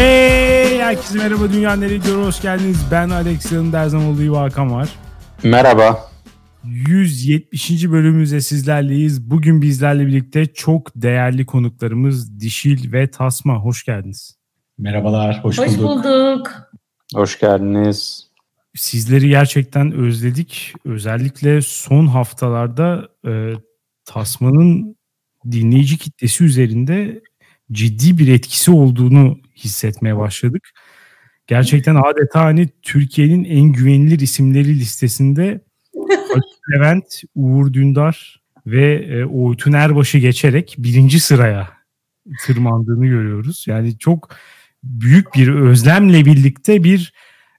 Hey herkese merhaba Dünya Nereye Gidiyor hoş geldiniz. Ben Alex yanımda her zaman olduğu Hakan var. Merhaba. 170. bölümümüzde sizlerleyiz. Bugün bizlerle birlikte çok değerli konuklarımız Dişil ve Tasma. Hoş geldiniz. Merhabalar, hoş, Hoş bulduk. bulduk. Hoş geldiniz. Sizleri gerçekten özledik. Özellikle son haftalarda e, Tasma'nın dinleyici kitlesi üzerinde ciddi bir etkisi olduğunu hissetmeye başladık. Gerçekten adeta hani Türkiye'nin en güvenilir isimleri listesinde Haluk Levent, Uğur Dündar ve e, Oytun Erbaş'ı geçerek birinci sıraya tırmandığını görüyoruz. Yani çok büyük bir özlemle birlikte bir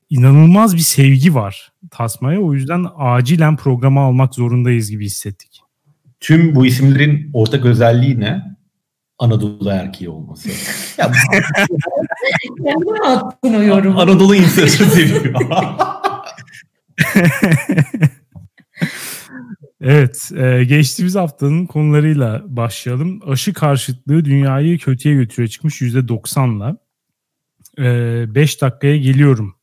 inanılmaz bir sevgi var Tasma'ya. O yüzden acilen programa almak zorundayız gibi hissettik. Tüm bu isimlerin ortak özelliği ne? Anadolu erkeği olması. ya, Kendine mi attın o yorumu? Anadolu insanı seviyor. Evet, e, geçtiğimiz haftanın konularıyla başlayalım. Aşı karşıtlığı dünyayı kötüye götürüyor çıkmış %90'la. 5 dakikaya geliyorum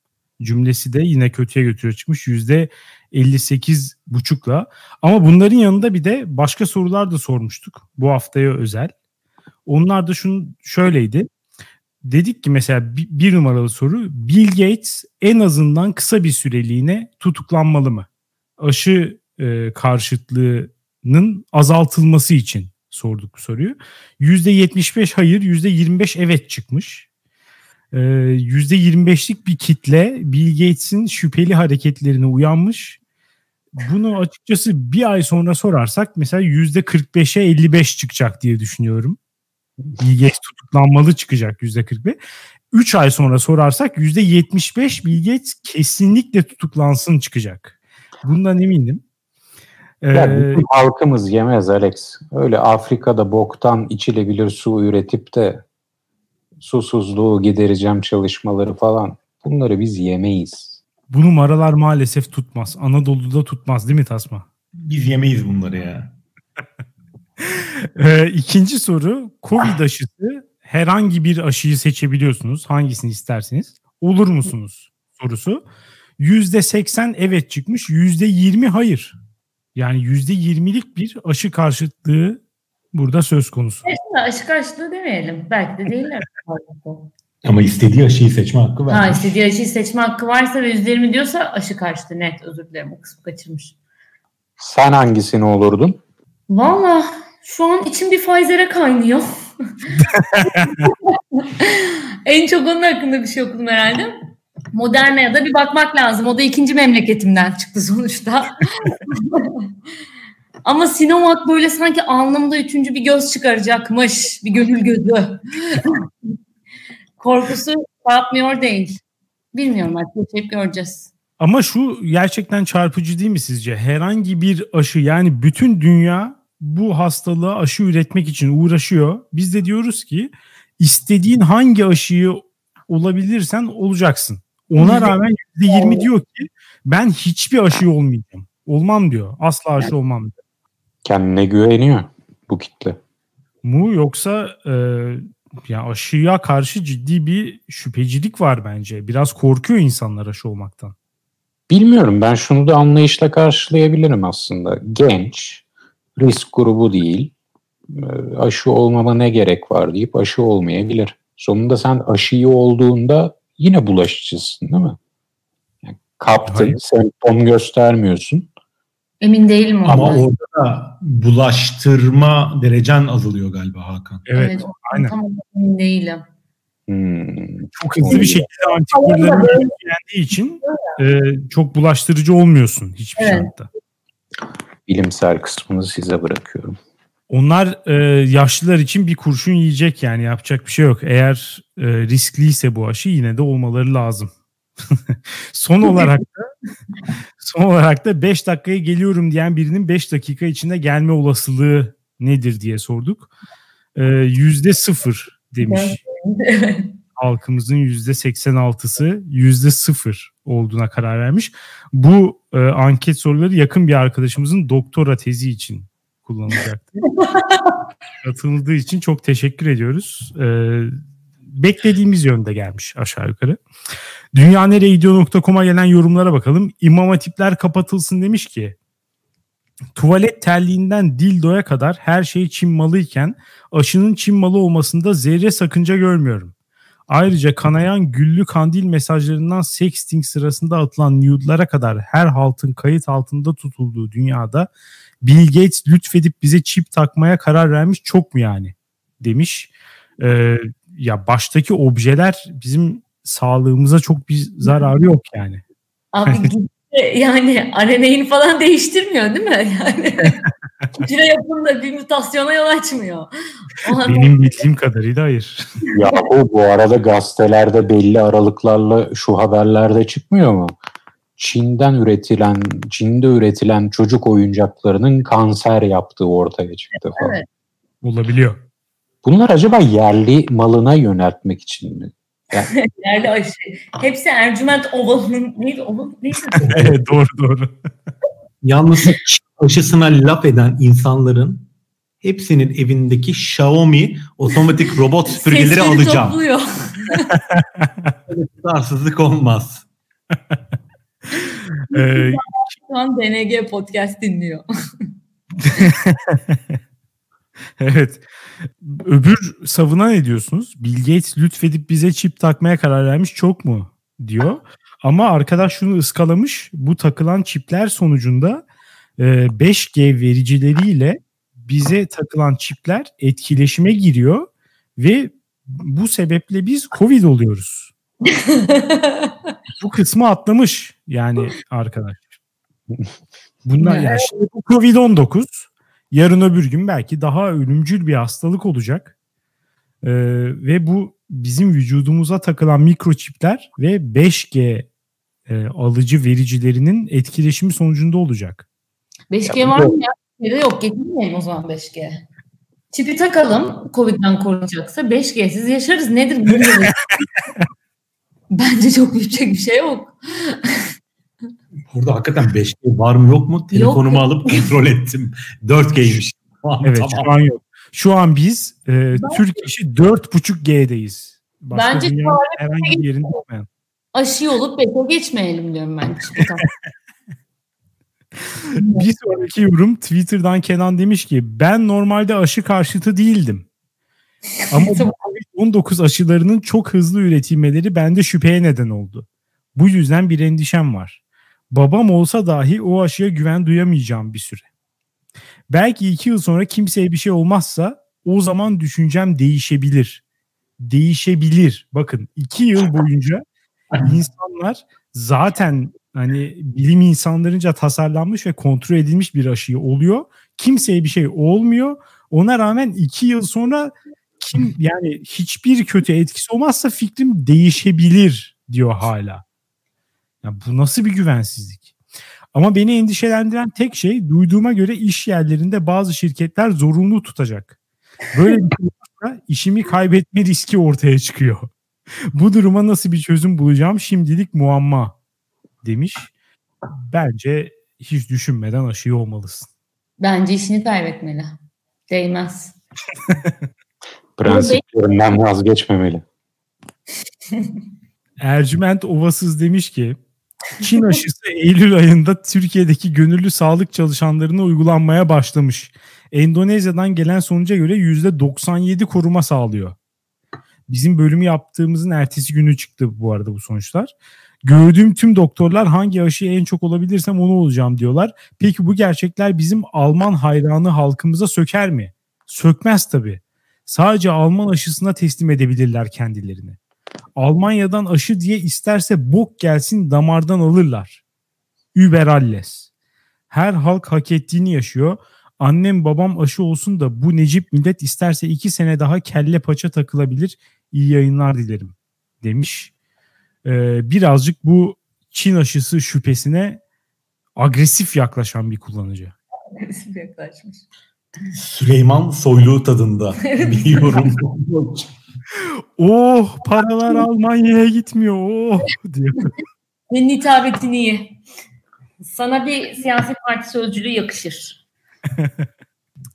cümlesi de yine kötüye götürüyor çıkmış %58,5'la. Ama bunların yanında bir de başka sorular da sormuştuk bu haftaya özel. Onlar da şunu şöyleydi. Dedik ki mesela bir numaralı soru Bill Gates en azından kısa bir süreliğine tutuklanmalı mı? Aşı e, karşıtlığının azaltılması için sorduk bu soruyu. %75 hayır, %25 evet çıkmış. Ee, %25'lik bir kitle Bill Gates'in şüpheli hareketlerine uyanmış. Bunu açıkçası bir ay sonra sorarsak mesela %45'e 55 çıkacak diye düşünüyorum. Bill Gates tutuklanmalı çıkacak %45. 3 ay sonra sorarsak %75 Bill Gates kesinlikle tutuklansın çıkacak. Bundan eminim. Ya bütün halkımız yemez Alex. Öyle Afrika'da boktan içilebilir su üretip de susuzluğu gidereceğim çalışmaları falan. Bunları biz yemeyiz. Bu numaralar maalesef tutmaz. Anadolu'da tutmaz değil mi Tasma? Biz yemeyiz bunları ya. ee, ikinci soru. Covid aşısı herhangi bir aşıyı seçebiliyorsunuz. Hangisini isterseniz. Olur musunuz? Sorusu. %80 evet çıkmış. %20 hayır. Yani %20'lik bir aşı karşıtlığı burada söz konusu. Aslında aşı karşılığı demeyelim. Belki de değiller. Ama istediği aşıyı seçme hakkı var. ha istediği aşıyı seçme hakkı varsa ve %20 diyorsa aşı karşıtı net. Özür dilerim o kısmı kaçırmış. Sen hangisini olurdun? Valla şu an içim bir Pfizer'e kaynıyor. en çok onun hakkında bir şey okudum herhalde. Moderna'ya da bir bakmak lazım. O da ikinci memleketimden çıktı sonuçta. Ama Sinovac böyle sanki alnımda üçüncü bir göz çıkaracakmış. Bir gönül gözü. Korkusu yapmıyor değil. Bilmiyorum artık yaşayıp göreceğiz. Ama şu gerçekten çarpıcı değil mi sizce? Herhangi bir aşı yani bütün dünya bu hastalığa aşı üretmek için uğraşıyor. Biz de diyoruz ki istediğin hangi aşıyı olabilirsen olacaksın. Ona rağmen %20 diyor ki ben hiçbir aşı olmayacağım. Olmam diyor. Asla aşı olmam diyor. Kendine güveniyor bu kitle. Mu yoksa e, ya aşıya karşı ciddi bir şüphecilik var bence. Biraz korkuyor insanlar aşı olmaktan. Bilmiyorum ben şunu da anlayışla karşılayabilirim aslında. Genç, risk grubu değil, aşı olmama ne gerek var deyip aşı olmayabilir. Sonunda sen aşıyı olduğunda yine bulaşıcısın değil mi? Yani kaptın, Hayır. semptom göstermiyorsun. Emin değilim Ama ondan. orada da bulaştırma derecen azalıyor galiba Hakan. Evet, evet aynen. Tam emin değilim. Hmm. Çok hızlı bir şekilde antikorların yüklendiği için e, çok bulaştırıcı olmuyorsun hiçbir evet. şartta. Bilimsel kısmını size bırakıyorum. Onlar e, yaşlılar için bir kurşun yiyecek yani yapacak bir şey yok. Eğer e, riskliyse bu aşı yine de olmaları lazım. son olarak da son olarak da 5 dakikaya geliyorum diyen birinin 5 dakika içinde gelme olasılığı nedir diye sorduk. Yüzde sıfır demiş. Halkımızın yüzde 86'sı yüzde sıfır olduğuna karar vermiş. Bu e, anket soruları yakın bir arkadaşımızın doktora tezi için kullanılacaktı. Katıldığı için çok teşekkür ediyoruz. Ee, beklediğimiz yönde gelmiş aşağı yukarı. Dünyaneregidiyor.com'a gelen yorumlara bakalım. İmam hatipler kapatılsın demiş ki tuvalet terliğinden dildoya kadar her şey Çin malıyken aşının Çin malı olmasında zerre sakınca görmüyorum. Ayrıca kanayan güllü kandil mesajlarından sexting sırasında atılan nude'lara kadar her haltın kayıt altında tutulduğu dünyada Bill Gates lütfedip bize çip takmaya karar vermiş çok mu yani demiş. Ee, ya baştaki objeler bizim sağlığımıza çok bir zararı yok yani. Abi yani RNA'ini falan değiştirmiyor değil mi? Yani hücre yapımında bir mutasyona yol açmıyor. O Benim bildiğim kadarıyla hayır. Ya bu bu arada gazetelerde belli aralıklarla şu haberlerde çıkmıyor mu? Çin'den üretilen, Çin'de üretilen çocuk oyuncaklarının kanser yaptığı ortaya çıktı falan. Evet. Olabiliyor. Bunlar acaba yerli malına yöneltmek için mi? Yerli aşı. Hepsi Ercüment Ovalı'nın neydi? Ovalı neydi? evet doğru doğru. Yalnız aşısına laf eden insanların hepsinin evindeki Xiaomi otomatik robot süpürgeleri alacağım. topluyor. Tutarsızlık olmaz. Ee, Şu an DNG podcast dinliyor. evet. Öbür savuna ne diyorsunuz? Bill Gates lütfedip bize çip takmaya karar vermiş çok mu? diyor. Ama arkadaş şunu ıskalamış. Bu takılan çipler sonucunda 5G e, vericileriyle bize takılan çipler etkileşime giriyor ve bu sebeple biz Covid oluyoruz. bu kısmı atlamış yani arkadaş. Bunlar yani şimdi bu Covid-19 yarın öbür gün belki daha ölümcül bir hastalık olacak. Ee, ve bu bizim vücudumuza takılan mikroçipler ve 5G e, alıcı vericilerinin etkileşimi sonucunda olacak. 5G ya, var mı ya? Yok getirmeyelim o zaman 5G. Çipi takalım Covid'den korunacaksa 5G'siz yaşarız. Nedir bu? Bence çok yüksek bir şey yok. Burada hakikaten 5G var mı yok mu? Telefonumu yok. alıp kontrol ettim. 4G'ymiş. evet tamam. şu an yok. Şu an biz e, Türk işi 4.5G'deyiz. Başka Bence herhangi bir yerinde olmayan. Aşı olup beta geçmeyelim diyorum ben. bir sonraki yorum Twitter'dan Kenan demiş ki ben normalde aşı karşıtı değildim. Ama bu Covid-19 aşılarının çok hızlı üretilmeleri bende şüpheye neden oldu. Bu yüzden bir endişem var. Babam olsa dahi o aşıya güven duyamayacağım bir süre. Belki iki yıl sonra kimseye bir şey olmazsa o zaman düşüncem değişebilir. Değişebilir. Bakın iki yıl boyunca insanlar zaten hani bilim insanlarınca tasarlanmış ve kontrol edilmiş bir aşıyı oluyor. Kimseye bir şey olmuyor. Ona rağmen iki yıl sonra kim yani hiçbir kötü etkisi olmazsa fikrim değişebilir diyor hala. Ya bu nasıl bir güvensizlik? Ama beni endişelendiren tek şey duyduğuma göre iş yerlerinde bazı şirketler zorunlu tutacak. Böyle bir durumda işimi kaybetme riski ortaya çıkıyor. Bu duruma nasıl bir çözüm bulacağım şimdilik muamma demiş. Bence hiç düşünmeden aşıyı olmalısın. Bence işini kaybetmeli. Değmez. Prensiplerinden vazgeçmemeli. Ercüment Ovasız demiş ki Çin aşısı Eylül ayında Türkiye'deki gönüllü sağlık çalışanlarına uygulanmaya başlamış. Endonezya'dan gelen sonuca göre %97 koruma sağlıyor. Bizim bölümü yaptığımızın ertesi günü çıktı bu arada bu sonuçlar. Gördüğüm tüm doktorlar hangi aşıyı en çok olabilirsem onu olacağım diyorlar. Peki bu gerçekler bizim Alman hayranı halkımıza söker mi? Sökmez tabii. Sadece Alman aşısına teslim edebilirler kendilerini. Almanya'dan aşı diye isterse bok gelsin damardan alırlar. Überalles. Her halk hak ettiğini yaşıyor. Annem babam aşı olsun da bu Necip millet isterse iki sene daha kelle paça takılabilir. İyi yayınlar dilerim demiş. Ee, birazcık bu Çin aşısı şüphesine agresif yaklaşan bir kullanıcı. Agresif yaklaşmış. Süleyman Soylu tadında bir yorum. Oh paralar Almanya'ya gitmiyor oh diyor. Senin hitabetin iyi. Sana bir siyasi parti sözcülüğü yakışır.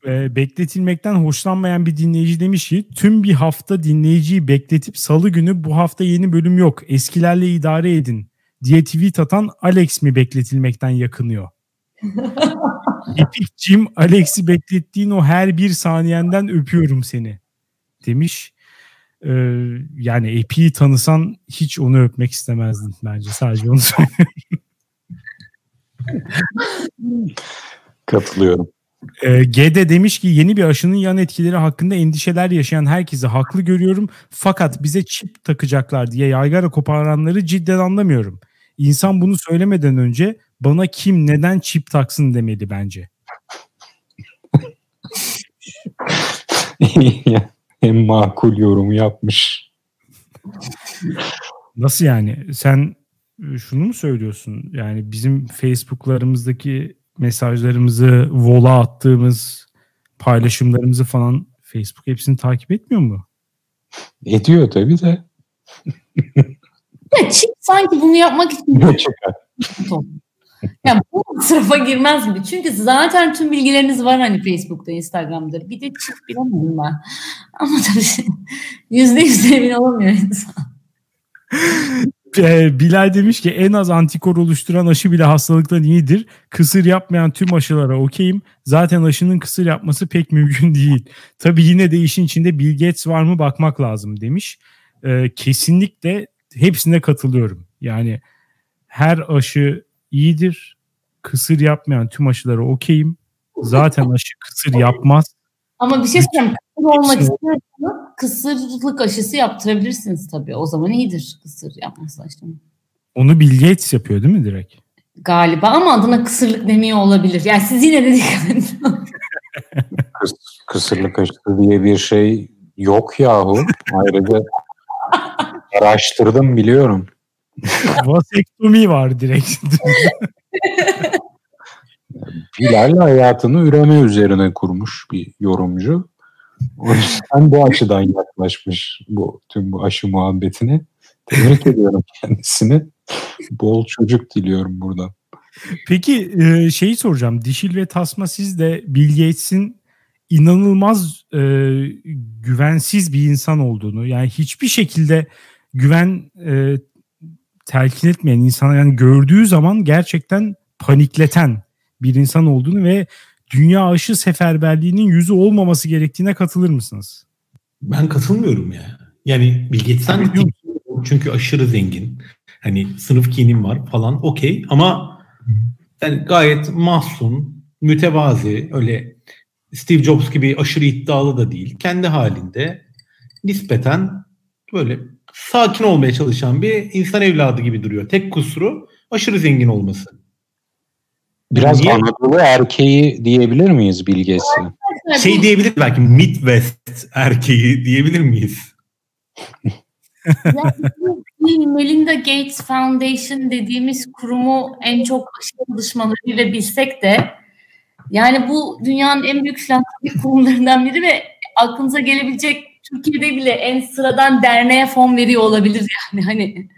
e, bekletilmekten hoşlanmayan bir dinleyici demiş ki tüm bir hafta dinleyiciyi bekletip salı günü bu hafta yeni bölüm yok eskilerle idare edin diye tweet atan Alex mi bekletilmekten yakınıyor? Epic Jim Alex'i beklettiğin o her bir saniyenden öpüyorum seni demiş. Ee, yani Epic'i tanısan hiç onu öpmek istemezdin bence sadece onu söylüyorum. Katılıyorum. E, G'de demiş ki yeni bir aşının yan etkileri hakkında endişeler yaşayan herkesi haklı görüyorum. Fakat bize çip takacaklar diye yaygara koparanları cidden anlamıyorum. İnsan bunu söylemeden önce bana kim neden çip taksın demeli bence. en makul yorum yapmış. Nasıl yani? Sen şunu mu söylüyorsun? Yani bizim Facebook'larımızdaki mesajlarımızı, vola attığımız paylaşımlarımızı falan Facebook hepsini takip etmiyor mu? Ediyor tabii de. Ya çip sanki bunu yapmak için yani bu sınıfa girmez gibi. Çünkü zaten tüm bilgileriniz var hani Facebook'ta, Instagram'da. Bir de çift bilemiyorum ben. Ama tabii yüzde yüz emin olamıyor insan. Bilal demiş ki en az antikor oluşturan aşı bile hastalıktan iyidir. Kısır yapmayan tüm aşılara okeyim. Zaten aşının kısır yapması pek mümkün değil. Tabii yine de işin içinde Bill Gates var mı bakmak lazım demiş. Ee, kesinlikle hepsine katılıyorum. Yani her aşı iyidir. Kısır yapmayan tüm aşılara okeyim. Zaten aşı kısır yapmaz. Ama bir şey söyleyeyim. Kısır olmak istiyorsanız kısırlık aşısı yaptırabilirsiniz tabii. O zaman iyidir kısır yapması işte. Onu Bill Gates yapıyor değil mi direkt? Galiba ama adına kısırlık demiyor olabilir. Yani siz yine de dikkat edin. Kıs, kısırlık aşısı diye bir şey yok yahu. Ayrıca araştırdım biliyorum. Vasektomi var direkt. Bilal hayatını üreme üzerine kurmuş bir yorumcu. O yüzden bu açıdan yaklaşmış bu tüm bu aşı muhabbetine. Tebrik ediyorum kendisini. Bol çocuk diliyorum buradan. Peki e, şeyi soracağım. Dişil ve Tasma siz de Bill Gates'in inanılmaz e, güvensiz bir insan olduğunu yani hiçbir şekilde güven e, telkin etmeyen insana yani gördüğü zaman gerçekten panikleten bir insan olduğunu ve dünya aşı seferberliğinin yüzü olmaması gerektiğine katılır mısınız? Ben katılmıyorum ya. Yani Bill Gates'ten çünkü aşırı zengin. Hani sınıf kinim var falan okey ama yani gayet mahzun, mütevazi, öyle Steve Jobs gibi aşırı iddialı da değil. Kendi halinde nispeten böyle sakin olmaya çalışan bir insan evladı gibi duruyor. Tek kusuru aşırı zengin olması. Biraz Niye? Anadolu erkeği diyebilir miyiz bilgesi? Şey diyebilir belki Midwest erkeği diyebilir miyiz? Melinda Gates Foundation dediğimiz kurumu en çok çalışmalarıyla bilsek de yani bu dünyanın en büyük filantropik kurumlarından biri ve aklınıza gelebilecek Türkiye'de bile en sıradan derneğe fon veriyor olabilir yani hani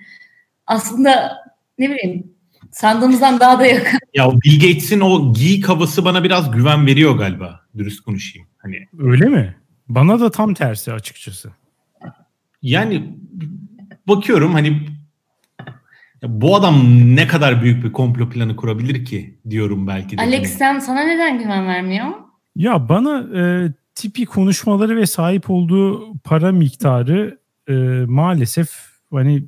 aslında ne bileyim sandığımızdan daha da yakın. Ya Bill Gates'in o geek havası bana biraz güven veriyor galiba dürüst konuşayım. Hani öyle mi? Bana da tam tersi açıkçası. Yani bakıyorum hani bu adam ne kadar büyük bir komplo planı kurabilir ki diyorum belki de. Alex hani. sen sana neden güven vermiyor? Ya bana e, tipi konuşmaları ve sahip olduğu para miktarı e, maalesef hani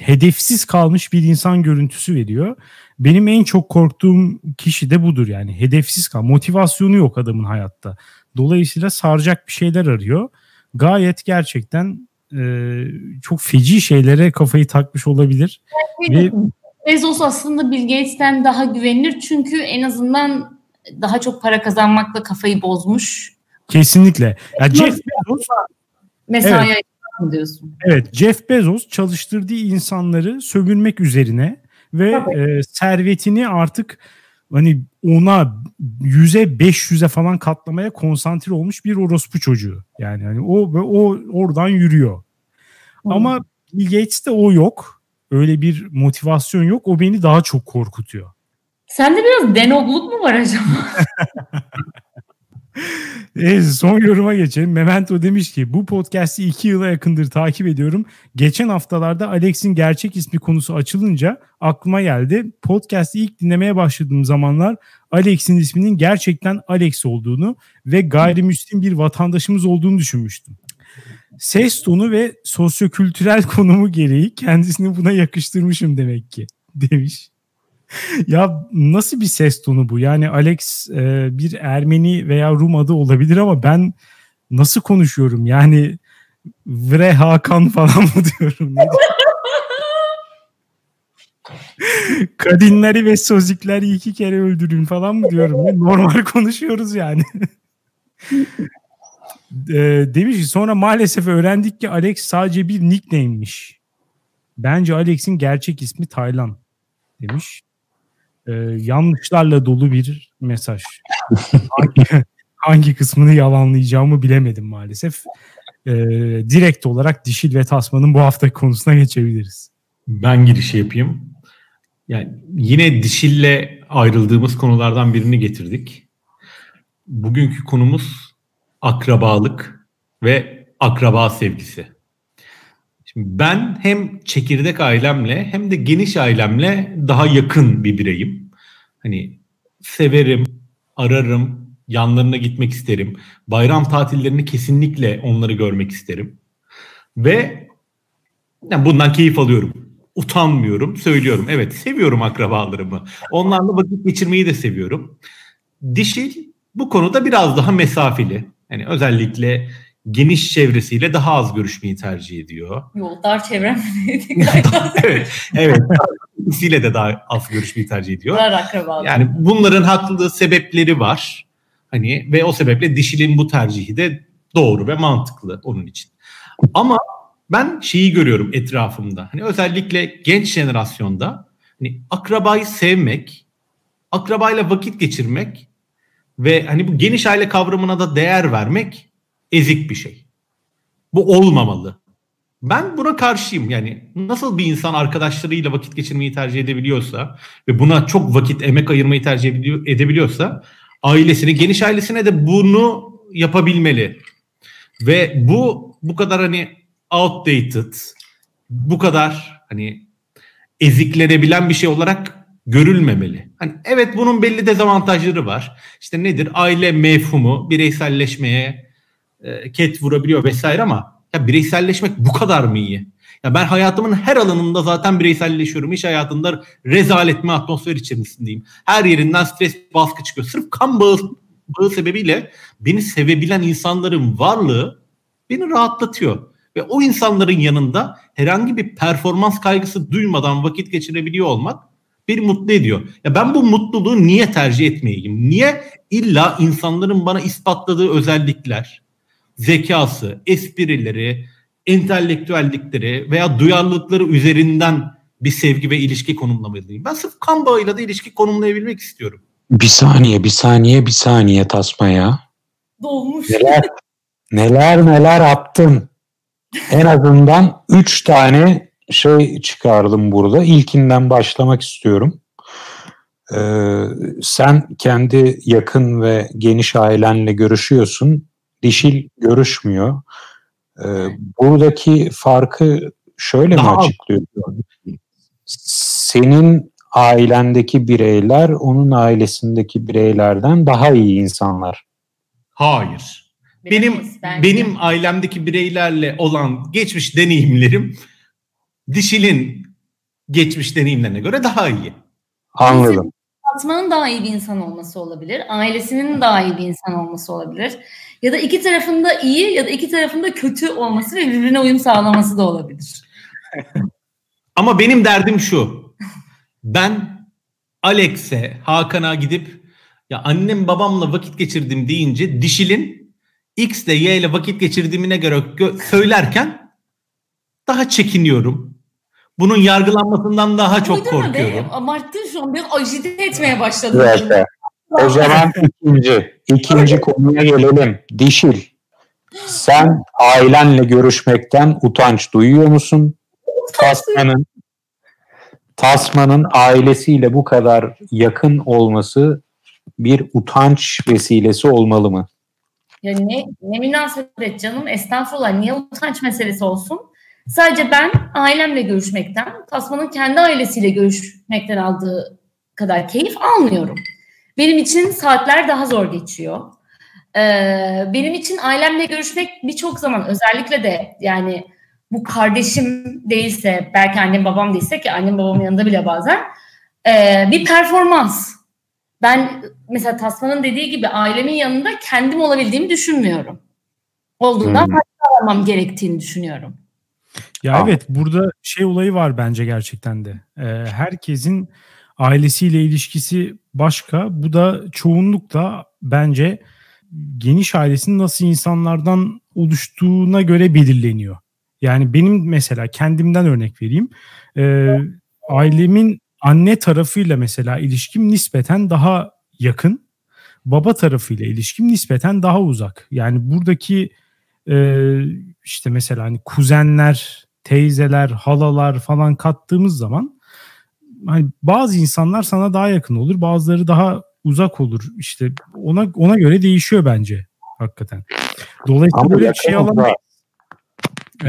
hedefsiz kalmış bir insan görüntüsü veriyor. Benim en çok korktuğum kişi de budur yani hedefsiz kal. Motivasyonu yok adamın hayatta. Dolayısıyla saracak bir şeyler arıyor. Gayet gerçekten e, çok feci şeylere kafayı takmış olabilir. Ve Bezos aslında Bill Gates'ten daha güvenilir çünkü en azından daha çok para kazanmakla kafayı bozmuş. Kesinlikle. Ya Jeff Bezos mesai evet mı diyorsun? Evet Jeff Bezos çalıştırdığı insanları sömürmek üzerine ve e, servetini artık hani ona yüze beş yüze falan katlamaya konsantre olmuş bir orospu çocuğu. Yani hani o o oradan yürüyor. Hmm. Ama Bill Gates'te o yok. Öyle bir motivasyon yok. O beni daha çok korkutuyor. Sende biraz denobluk mu var acaba? Evet, son yoruma geçelim. Memento demiş ki bu podcast'i iki yıla yakındır takip ediyorum. Geçen haftalarda Alex'in gerçek ismi konusu açılınca aklıma geldi. Podcast'i ilk dinlemeye başladığım zamanlar Alex'in isminin gerçekten Alex olduğunu ve gayrimüslim bir vatandaşımız olduğunu düşünmüştüm. Ses tonu ve sosyokültürel konumu gereği kendisini buna yakıştırmışım demek ki demiş. Ya nasıl bir ses tonu bu? Yani Alex e, bir Ermeni veya Rum adı olabilir ama ben nasıl konuşuyorum? Yani Vre Hakan falan mı diyorum? Kadınları ve sözlükleri iki kere öldürün falan mı diyorum? Normal konuşuyoruz yani. e, demiş ki sonra maalesef öğrendik ki Alex sadece bir nickname'miş. Bence Alex'in gerçek ismi Taylan demiş. E, yanlışlarla dolu bir mesaj. hangi, hangi kısmını yalanlayacağımı bilemedim maalesef. E, direkt olarak Dişil ve Tasman'ın bu hafta konusuna geçebiliriz. Ben girişi yapayım. Yani yine Dişil'le ayrıldığımız konulardan birini getirdik. Bugünkü konumuz akrabalık ve akraba sevgisi. Şimdi ben hem çekirdek ailemle hem de geniş ailemle daha yakın bir bireyim. Hani severim, ararım, yanlarına gitmek isterim. Bayram tatillerini kesinlikle onları görmek isterim. Ve yani bundan keyif alıyorum. Utanmıyorum, söylüyorum. Evet, seviyorum akrabalarımı. Onlarla vakit geçirmeyi de seviyorum. Dişil bu konuda biraz daha mesafeli. Yani özellikle geniş çevresiyle daha az görüşmeyi tercih ediyor. Yok dar çevrem evet, evet. Çevresiyle de daha az görüşmeyi tercih ediyor. Dar akrabalar. Yani bunların haklı sebepleri var. Hani ve o sebeple dişilin bu tercihi de doğru ve mantıklı onun için. Ama ben şeyi görüyorum etrafımda. Hani özellikle genç jenerasyonda hani akrabayı sevmek, akrabayla vakit geçirmek ve hani bu geniş aile kavramına da değer vermek ezik bir şey. Bu olmamalı. Ben buna karşıyım. Yani nasıl bir insan arkadaşlarıyla vakit geçirmeyi tercih edebiliyorsa ve buna çok vakit, emek ayırmayı tercih edebiliyorsa ailesine, geniş ailesine de bunu yapabilmeli. Ve bu bu kadar hani outdated, bu kadar hani eziklenebilen bir şey olarak görülmemeli. Hani evet bunun belli dezavantajları var. İşte nedir? Aile mefhumu bireyselleşmeye ket vurabiliyor vesaire ama ya bireyselleşmek bu kadar mı iyi? Ya ben hayatımın her alanında zaten bireyselleşiyorum. İş hayatında rezalet mi atmosfer içerisindeyim. Her yerinden stres baskı çıkıyor. Sırf kan bağı, bağı sebebiyle beni sevebilen insanların varlığı beni rahatlatıyor. Ve o insanların yanında herhangi bir performans kaygısı duymadan vakit geçirebiliyor olmak beni mutlu ediyor. Ya ben bu mutluluğu niye tercih etmeyeyim? Niye illa insanların bana ispatladığı özellikler, zekası, esprileri, entelektüellikleri veya duyarlılıkları üzerinden bir sevgi ve ilişki konumlamalıyım. Ben sırf kan bağıyla da ilişki konumlayabilmek istiyorum. Bir saniye, bir saniye, bir saniye Tasma ya. Dolmuş. Neler, neler neler yaptın. En azından üç tane şey çıkardım burada. İlkinden başlamak istiyorum. Ee, sen kendi yakın ve geniş ailenle görüşüyorsun. Dişil görüşmüyor. Ee, buradaki farkı şöyle Daha mi açıklıyor? Senin ailendeki bireyler onun ailesindeki bireylerden daha iyi insanlar. Hayır. Benim benim, benim ailemdeki bireylerle olan geçmiş deneyimlerim dişilin geçmiş deneyimlerine göre daha iyi. Anladım. Fatma'nın daha iyi bir insan olması olabilir. Ailesinin daha iyi bir insan olması olabilir. Ya da iki tarafında iyi ya da iki tarafında kötü olması ve birbirine uyum sağlaması da olabilir. Ama benim derdim şu. Ben Alex'e, Hakan'a gidip ya annem babamla vakit geçirdim deyince dişilin X ile Y ile vakit geçirdiğimine göre gö- söylerken daha çekiniyorum. Bunun yargılanmasından daha çok Duydun korkuyorum. Be? Abarttın şu an. Biraz ajite etmeye başladın. Evet. O zaman ikinci, ikinci konuya gelelim. Dişil. Sen ailenle görüşmekten utanç duyuyor musun? Tasman'ın Tasman'ın ailesiyle bu kadar yakın olması bir utanç vesilesi olmalı mı? Yani ne, ne münasebet canım estağfurullah niye utanç meselesi olsun? Sadece ben ailemle görüşmekten, Tasman'ın kendi ailesiyle görüşmekten aldığı kadar keyif almıyorum. Benim için saatler daha zor geçiyor. Ee, benim için ailemle görüşmek birçok zaman özellikle de yani bu kardeşim değilse belki annem babam değilse ki annem babamın yanında bile bazen e, bir performans. Ben mesela Tasman'ın dediği gibi ailemin yanında kendim olabildiğimi düşünmüyorum. Olduğundan hmm. almam gerektiğini düşünüyorum. Ya Aa. evet burada şey olayı var bence gerçekten de. Ee, herkesin ailesiyle ilişkisi başka. Bu da çoğunlukla bence geniş ailesinin nasıl insanlardan oluştuğuna göre belirleniyor. Yani benim mesela kendimden örnek vereyim. Ee, ailemin anne tarafıyla mesela ilişkim nispeten daha yakın. Baba tarafıyla ilişkim nispeten daha uzak. Yani buradaki e, işte mesela hani kuzenler, teyzeler, halalar falan kattığımız zaman hani bazı insanlar sana daha yakın olur, bazıları daha uzak olur. İşte ona ona göre değişiyor bence hakikaten. Dolayısıyla Ama böyle şey alamayız.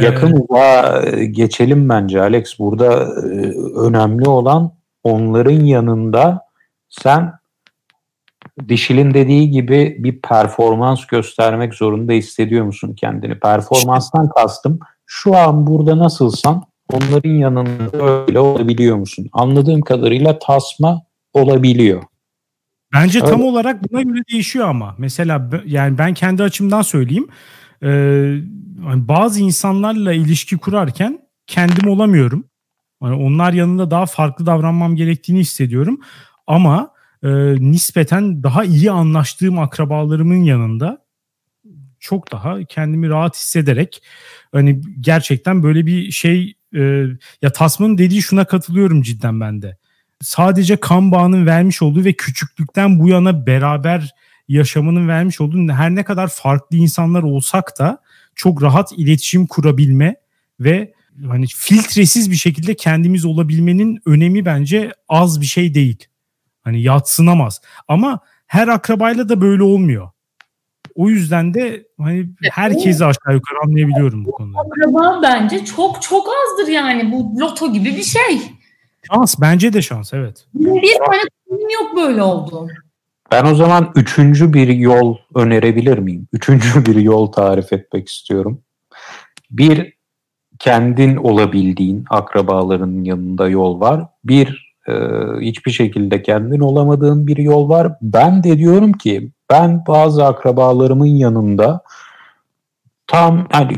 Yakın ee, uzağa geçelim bence Alex. Burada e, önemli olan onların yanında sen Dişil'in dediği gibi bir performans göstermek zorunda hissediyor musun kendini? Performanstan kastım şu an burada nasılsan onların yanında öyle olabiliyor musun? Anladığım kadarıyla tasma olabiliyor. Bence Öyle. tam olarak buna göre değişiyor ama. Mesela yani ben kendi açımdan söyleyeyim. Ee, bazı insanlarla ilişki kurarken kendim olamıyorum. Yani onlar yanında daha farklı davranmam gerektiğini hissediyorum. Ama e, nispeten daha iyi anlaştığım akrabalarımın yanında çok daha kendimi rahat hissederek hani gerçekten böyle bir şey e, ya Tasman'ın dediği şuna katılıyorum cidden ben de sadece kan bağının vermiş olduğu ve küçüklükten bu yana beraber yaşamının vermiş olduğu her ne kadar farklı insanlar olsak da çok rahat iletişim kurabilme ve hani filtresiz bir şekilde kendimiz olabilmenin önemi bence az bir şey değil. Hani yatsınamaz. Ama her akrabayla da böyle olmuyor. O yüzden de hani herkesi aşağı yukarı anlayabiliyorum bu konuda. Akraba bence çok çok azdır yani. Bu loto gibi bir şey. Şans bence de şans evet. Bir tane yok böyle oldu. Ben o zaman üçüncü bir yol önerebilir miyim? Üçüncü bir yol tarif etmek istiyorum. Bir, kendin olabildiğin akrabaların yanında yol var. Bir, e, hiçbir şekilde kendin olamadığın bir yol var. Ben de diyorum ki ben bazı akrabalarımın yanında tam hani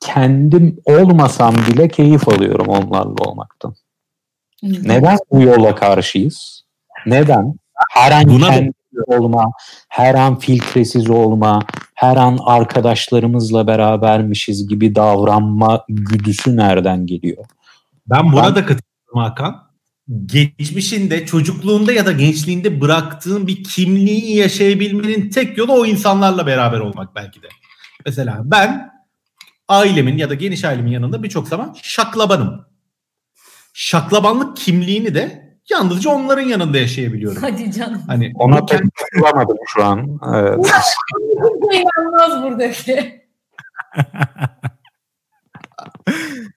kendim olmasam bile keyif alıyorum onlarla olmaktan. Neden bu yola karşıyız? Neden? Her an Buna kendi olma, her an filtresiz olma, her an arkadaşlarımızla berabermişiz gibi davranma güdüsü nereden geliyor? Ben buna ben... da katılıyorum Hakan. Geçmişinde, çocukluğunda ya da gençliğinde bıraktığın bir kimliği yaşayabilmenin tek yolu o insanlarla beraber olmak belki de. Mesela ben ailemin ya da geniş ailemin yanında birçok zaman şaklabanım şaklabanlık kimliğini de yalnızca onların yanında yaşayabiliyorum. Hadi canım. Hani ona pek bulamadım şu an. Evet. İnanmaz buradaki.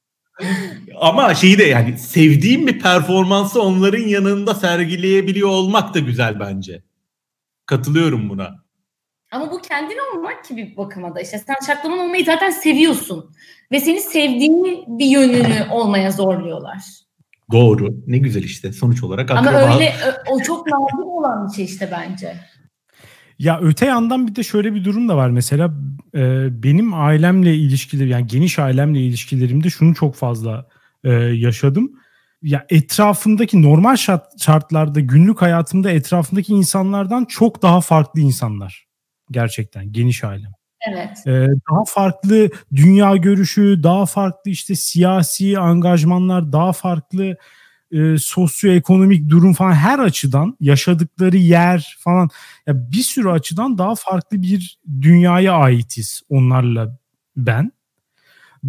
Ama şeyi de yani sevdiğim bir performansı onların yanında sergileyebiliyor olmak da güzel bence. Katılıyorum buna. Ama bu kendin olmak ki bir bakıma da işte sen şaklaman olmayı zaten seviyorsun. Ve seni sevdiğin bir yönünü olmaya zorluyorlar. Doğru. Ne güzel işte sonuç olarak. Ama akraba... öyle o çok nadir olan bir şey işte bence. Ya öte yandan bir de şöyle bir durum da var. Mesela e, benim ailemle ilişkileri yani geniş ailemle ilişkilerimde şunu çok fazla e, yaşadım. Ya etrafımdaki normal şart, şartlarda günlük hayatımda etrafımdaki insanlardan çok daha farklı insanlar. Gerçekten geniş ailem. Evet. Ee, daha farklı dünya görüşü, daha farklı işte siyasi angajmanlar, daha farklı e, sosyoekonomik durum falan her açıdan yaşadıkları yer falan ya bir sürü açıdan daha farklı bir dünyaya aitiz onlarla ben.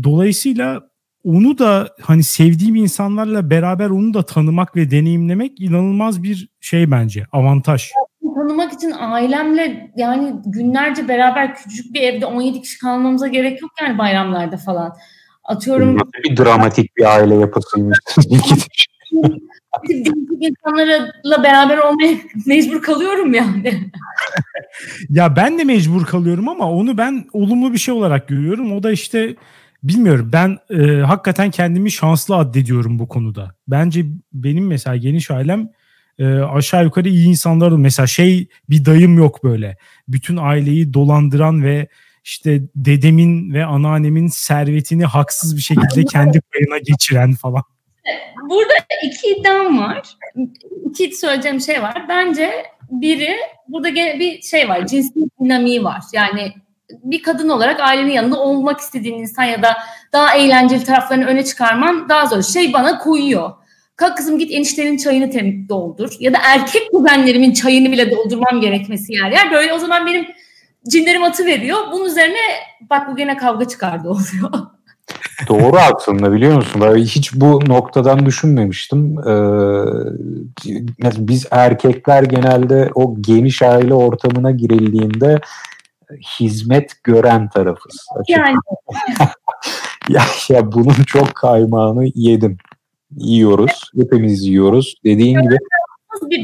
Dolayısıyla onu da hani sevdiğim insanlarla beraber onu da tanımak ve deneyimlemek inanılmaz bir şey bence avantaj tanımak için ailemle yani günlerce beraber küçük bir evde 17 kişi kalmamıza gerek yok yani bayramlarda falan. Atıyorum. Bir dramatik bir aile yapısıymış. değişik insanlarla beraber olmaya mecbur kalıyorum yani. ya ben de mecbur kalıyorum ama onu ben olumlu bir şey olarak görüyorum. O da işte bilmiyorum ben e, hakikaten kendimi şanslı addediyorum bu konuda. Bence benim mesela geniş ailem e, aşağı yukarı iyi insanlar. Mesela şey bir dayım yok böyle. Bütün aileyi dolandıran ve işte dedemin ve anneannemin servetini haksız bir şekilde kendi payına geçiren falan. Burada iki iddiam var. İki söyleyeceğim şey var. Bence biri burada bir şey var. Cinsiyet dinamiği var. Yani bir kadın olarak ailenin yanında olmak istediğin insan ya da daha eğlenceli taraflarını öne çıkarman daha zor. Şey bana koyuyor. Kalk kızım git eniştenin çayını doldur. Ya da erkek kuzenlerimin çayını bile doldurmam gerekmesi yer yer. Böyle o zaman benim cinlerim atı veriyor. Bunun üzerine bak bu gene kavga çıkardı oluyor. Doğru aslında biliyor musun? Ben hiç bu noktadan düşünmemiştim. Ee, biz erkekler genelde o geniş aile ortamına girildiğinde hizmet gören tarafız. Yani. ya, ya bunun çok kaymağını yedim. Yiyoruz. Hepimiz yiyoruz. Dediğin gibi.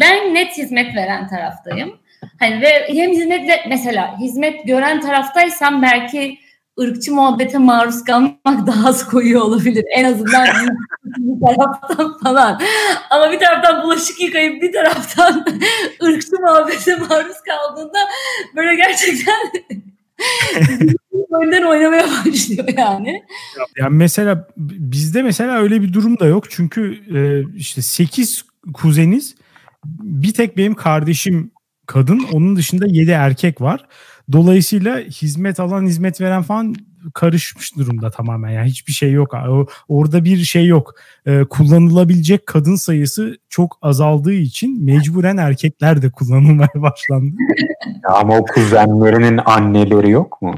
Ben net hizmet veren taraftayım. Hani ve hem hizmet mesela hizmet gören taraftaysam belki ırkçı muhabbete maruz kalmak daha az koyuyor olabilir. En azından bir taraftan falan. Ama bir taraftan bulaşık yıkayıp bir taraftan ırkçı muhabbete maruz kaldığında böyle gerçekten önden oynamaya başlıyor yani. Yani mesela bizde mesela öyle bir durum da yok. Çünkü e, işte 8 kuzeniz bir tek benim kardeşim kadın. Onun dışında 7 erkek var. Dolayısıyla hizmet alan, hizmet veren falan karışmış durumda tamamen. Yani hiçbir şey yok. Orada bir şey yok. Ee, kullanılabilecek kadın sayısı çok azaldığı için mecburen erkekler de kullanılmaya başlandı. Ya ama o kuzenlerinin anneleri yok mu?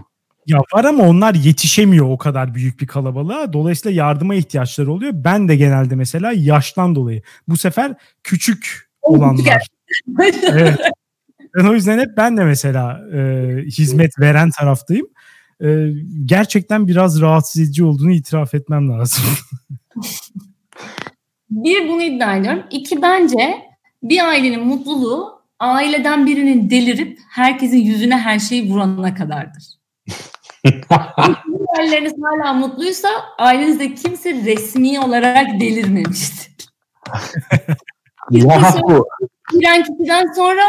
Ya var ama onlar yetişemiyor o kadar büyük bir kalabalığa. Dolayısıyla yardıma ihtiyaçları oluyor. Ben de genelde mesela yaştan dolayı. Bu sefer küçük olanlar. evet. Ben o yüzden hep ben de mesela e, hizmet veren taraftayım. E, gerçekten biraz rahatsız edici olduğunu itiraf etmem lazım. bir bunu iddia ediyorum. İki bence bir ailenin mutluluğu aileden birinin delirip herkesin yüzüne her şeyi vurana kadardır. Aileleriniz hala mutluysa ailenizde kimse resmi olarak delirmemiştir. Giren kişiden sonra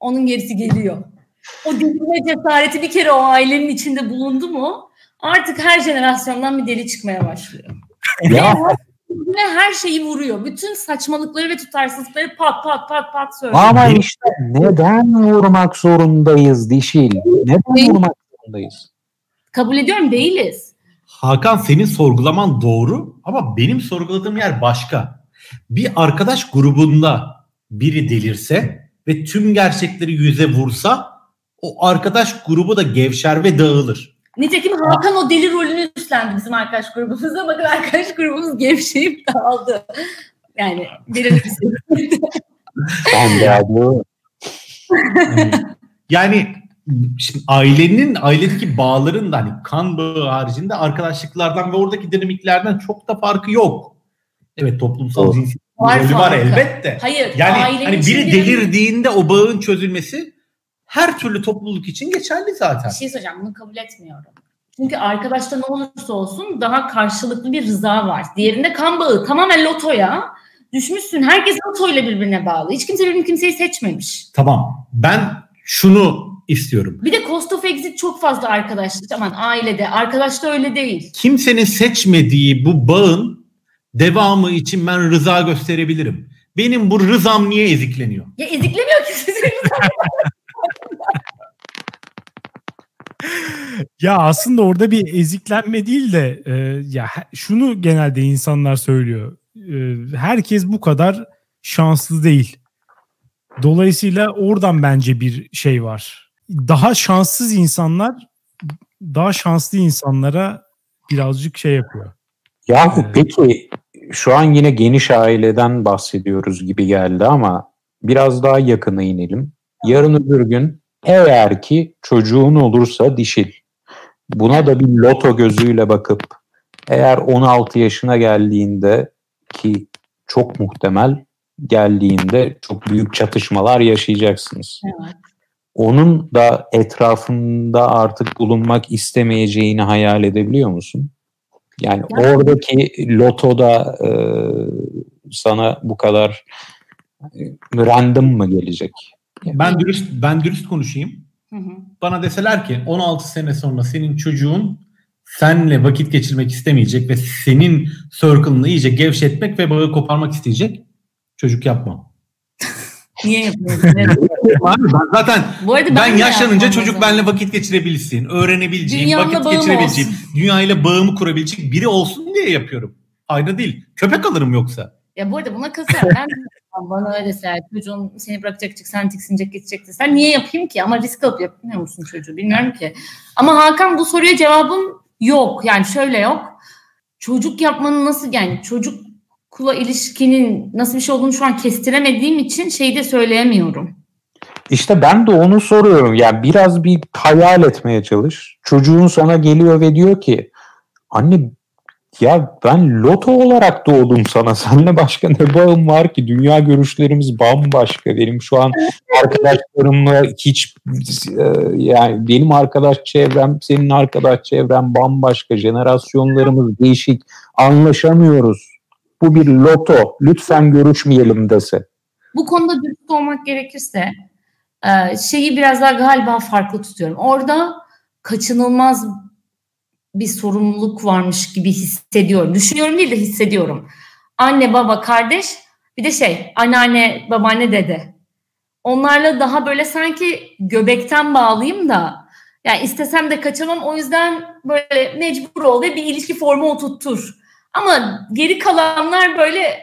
onun gerisi geliyor. O delirme cesareti bir kere o ailenin içinde bulundu mu artık her jenerasyondan bir deli çıkmaya başlıyor. Ya. Ve her şeyi vuruyor. Bütün saçmalıkları ve tutarsızlıkları pat pat pat pat söylüyor. Ama işte neden vurmak zorundayız dişil? Neden Değil. vurmak zorundayız? Kabul ediyorum değiliz. Hakan senin sorgulaman doğru ama benim sorguladığım yer başka. Bir arkadaş grubunda biri delirse ve tüm gerçekleri yüze vursa o arkadaş grubu da gevşer ve dağılır. Nitekim Hakan o deli rolünü üstlendi bizim arkadaş grubumuza. Bakın arkadaş grubumuz gevşeyip dağıldı. Yani verelim Ben de Yani şimdi ailenin ailedeki bağların da hani kan bağı haricinde arkadaşlıklardan ve oradaki dinamiklerden çok da farkı yok. Evet toplumsal cinsiyet var, rolü var elbette. Hayır. Yani hani biri delirdiğinde o bağın çözülmesi her türlü topluluk için geçerli zaten. Bir şey söyleyeceğim bunu kabul etmiyorum. Çünkü arkadaşta ne olursa olsun daha karşılıklı bir rıza var. Diğerinde kan bağı tamamen lotoya düşmüşsün. Herkes lotoyla birbirine bağlı. Hiç kimse birbirini kimseyi seçmemiş. Tamam. Ben şunu istiyorum. Bir de cost of exit çok fazla arkadaşlık. Aman ailede. Arkadaşta öyle değil. Kimsenin seçmediği bu bağın devamı için ben rıza gösterebilirim. Benim bu rızam niye ezikleniyor? Ya eziklemiyor ki sizin ya aslında orada bir eziklenme değil de e, ya şunu genelde insanlar söylüyor. E, herkes bu kadar şanslı değil. Dolayısıyla oradan bence bir şey var. Daha şanssız insanlar daha şanslı insanlara birazcık şey yapıyor. Yahu ee, peki şu an yine geniş aileden bahsediyoruz gibi geldi ama biraz daha yakına inelim. Yarın öbür gün eğer ki çocuğun olursa dişil. Buna da bir loto gözüyle bakıp eğer 16 yaşına geldiğinde ki çok muhtemel geldiğinde çok büyük çatışmalar yaşayacaksınız. Evet. Onun da etrafında artık bulunmak istemeyeceğini hayal edebiliyor musun? Yani ya. oradaki lotoda e, sana bu kadar e, random mı gelecek? Ben dürüst ben dürüst konuşayım. Hı hı. Bana deseler ki 16 sene sonra senin çocuğun senle vakit geçirmek istemeyecek ve senin circle'ını iyice gevşetmek ve bağı koparmak isteyecek. Çocuk yapma. Niye yapıyorsun? ben zaten Bu arada ben, ben yaşlanınca çocuk benimle vakit geçirebilsin, öğrenebileceğim, Dünyamla vakit geçirebileceğim, olsun. dünyayla bağımı kurabilecek biri olsun diye yapıyorum. Aynı değil. Köpek alırım yoksa. Ya bu arada buna kızıyorum. Ben bana öyle deseler çocuğun seni bırakacak, sen tiksinecek, gidecek Sen niye yapayım ki? Ama risk alıp yapmıyor musun çocuğu? Bilmiyorum ki. Ama Hakan bu soruya cevabım yok. Yani şöyle yok. Çocuk yapmanın nasıl yani çocuk kula ilişkinin nasıl bir şey olduğunu şu an kestiremediğim için şeyi de söyleyemiyorum. İşte ben de onu soruyorum. Yani biraz bir hayal etmeye çalış. Çocuğun sana geliyor ve diyor ki anne ya ben loto olarak doğdum sana. Seninle başka ne bağım var ki? Dünya görüşlerimiz bambaşka. Benim şu an arkadaşlarımla hiç e, yani benim arkadaş çevrem, senin arkadaş çevrem bambaşka. Jenerasyonlarımız değişik. Anlaşamıyoruz. Bu bir loto. Lütfen görüşmeyelim dese. Bu konuda dürüst olmak gerekirse e, şeyi biraz daha galiba farklı tutuyorum. Orada kaçınılmaz bir sorumluluk varmış gibi hissediyorum. Düşünüyorum değil de hissediyorum. Anne, baba, kardeş bir de şey anneanne, babaanne, dede. Onlarla daha böyle sanki göbekten bağlayayım da yani istesem de kaçamam o yüzden böyle mecbur ol ve bir ilişki formu oturtur. Ama geri kalanlar böyle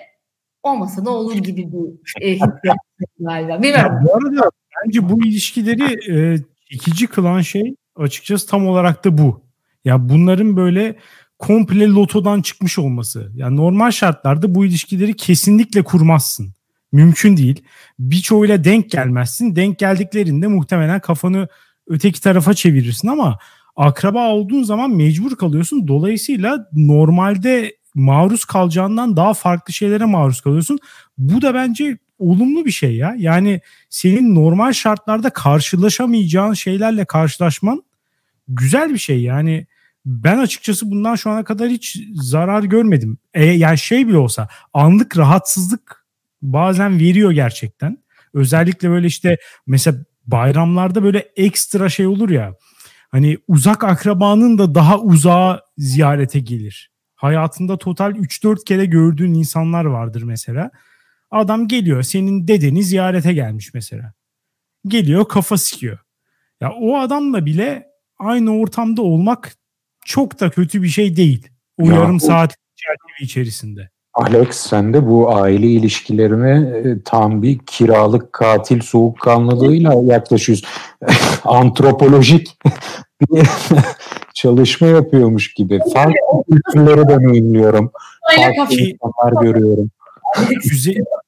olmasa da olur gibi bir e, galiba. Bilmiyorum. bu arada bence bu ilişkileri e, ikinci kılan şey açıkçası tam olarak da bu. Ya bunların böyle komple lotodan çıkmış olması. Yani normal şartlarda bu ilişkileri kesinlikle kurmazsın. Mümkün değil. Birçoğuyla denk gelmezsin. Denk geldiklerinde muhtemelen kafanı öteki tarafa çevirirsin ama akraba olduğun zaman mecbur kalıyorsun. Dolayısıyla normalde maruz kalacağından daha farklı şeylere maruz kalıyorsun. Bu da bence olumlu bir şey ya. Yani senin normal şartlarda karşılaşamayacağın şeylerle karşılaşman güzel bir şey. Yani ben açıkçası bundan şu ana kadar hiç zarar görmedim. E, yani şey bile olsa anlık rahatsızlık bazen veriyor gerçekten. Özellikle böyle işte mesela bayramlarda böyle ekstra şey olur ya. Hani uzak akrabanın da daha uzağa ziyarete gelir. Hayatında total 3-4 kere gördüğün insanlar vardır mesela. Adam geliyor senin dedeni ziyarete gelmiş mesela. Geliyor kafa sikiyor. Ya o adamla bile aynı ortamda olmak çok da kötü bir şey değil. O ya, yarım o... saat içerisinde. Alex sen de bu aile ilişkilerine e, tam bir kiralık katil soğukkanlılığıyla yaklaşıyorsun. Antropolojik çalışma yapıyormuş gibi. Farklı kültürleri deneyimliyorum. Farklı insanlar görüyorum.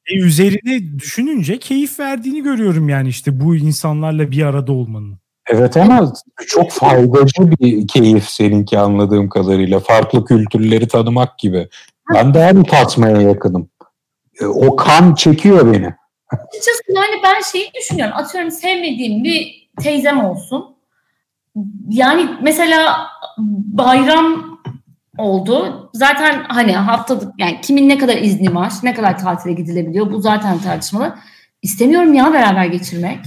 E, üzerine düşününce keyif verdiğini görüyorum yani işte bu insanlarla bir arada olmanın. Evet ama çok faydacı bir keyif seninki anladığım kadarıyla. Farklı kültürleri tanımak gibi. Ben daha bir tatmaya yakınım. E, o kan çekiyor beni. Açıkçası yani ben şeyi düşünüyorum. Atıyorum sevmediğim bir teyzem olsun. Yani mesela bayram oldu. Zaten hani haftalık yani kimin ne kadar izni var, ne kadar tatile gidilebiliyor bu zaten tartışmalı. İstemiyorum ya beraber geçirmek.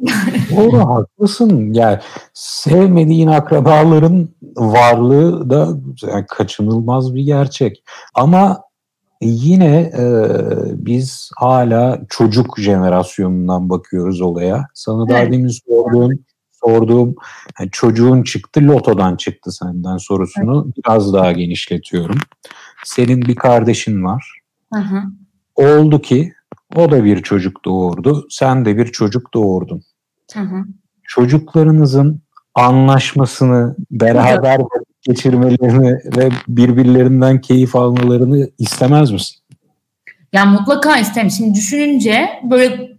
Doğru haklısın. Yani sevmediğin akrabaların varlığı da yani kaçınılmaz bir gerçek. Ama yine e, biz hala çocuk jenerasyonundan bakıyoruz olaya. Sana evet. daha demin sorduğum sorduğum yani çocuğun çıktı lotodan çıktı senden sorusunu evet. biraz daha genişletiyorum. Senin bir kardeşin var. Hı hı. Oldu ki o da bir çocuk doğurdu. Sen de bir çocuk doğurdun. Hı hı. Çocuklarınızın anlaşmasını, beraber geçirmelerini ve birbirlerinden keyif almalarını istemez misin? Yani mutlaka isterim. Şimdi düşününce böyle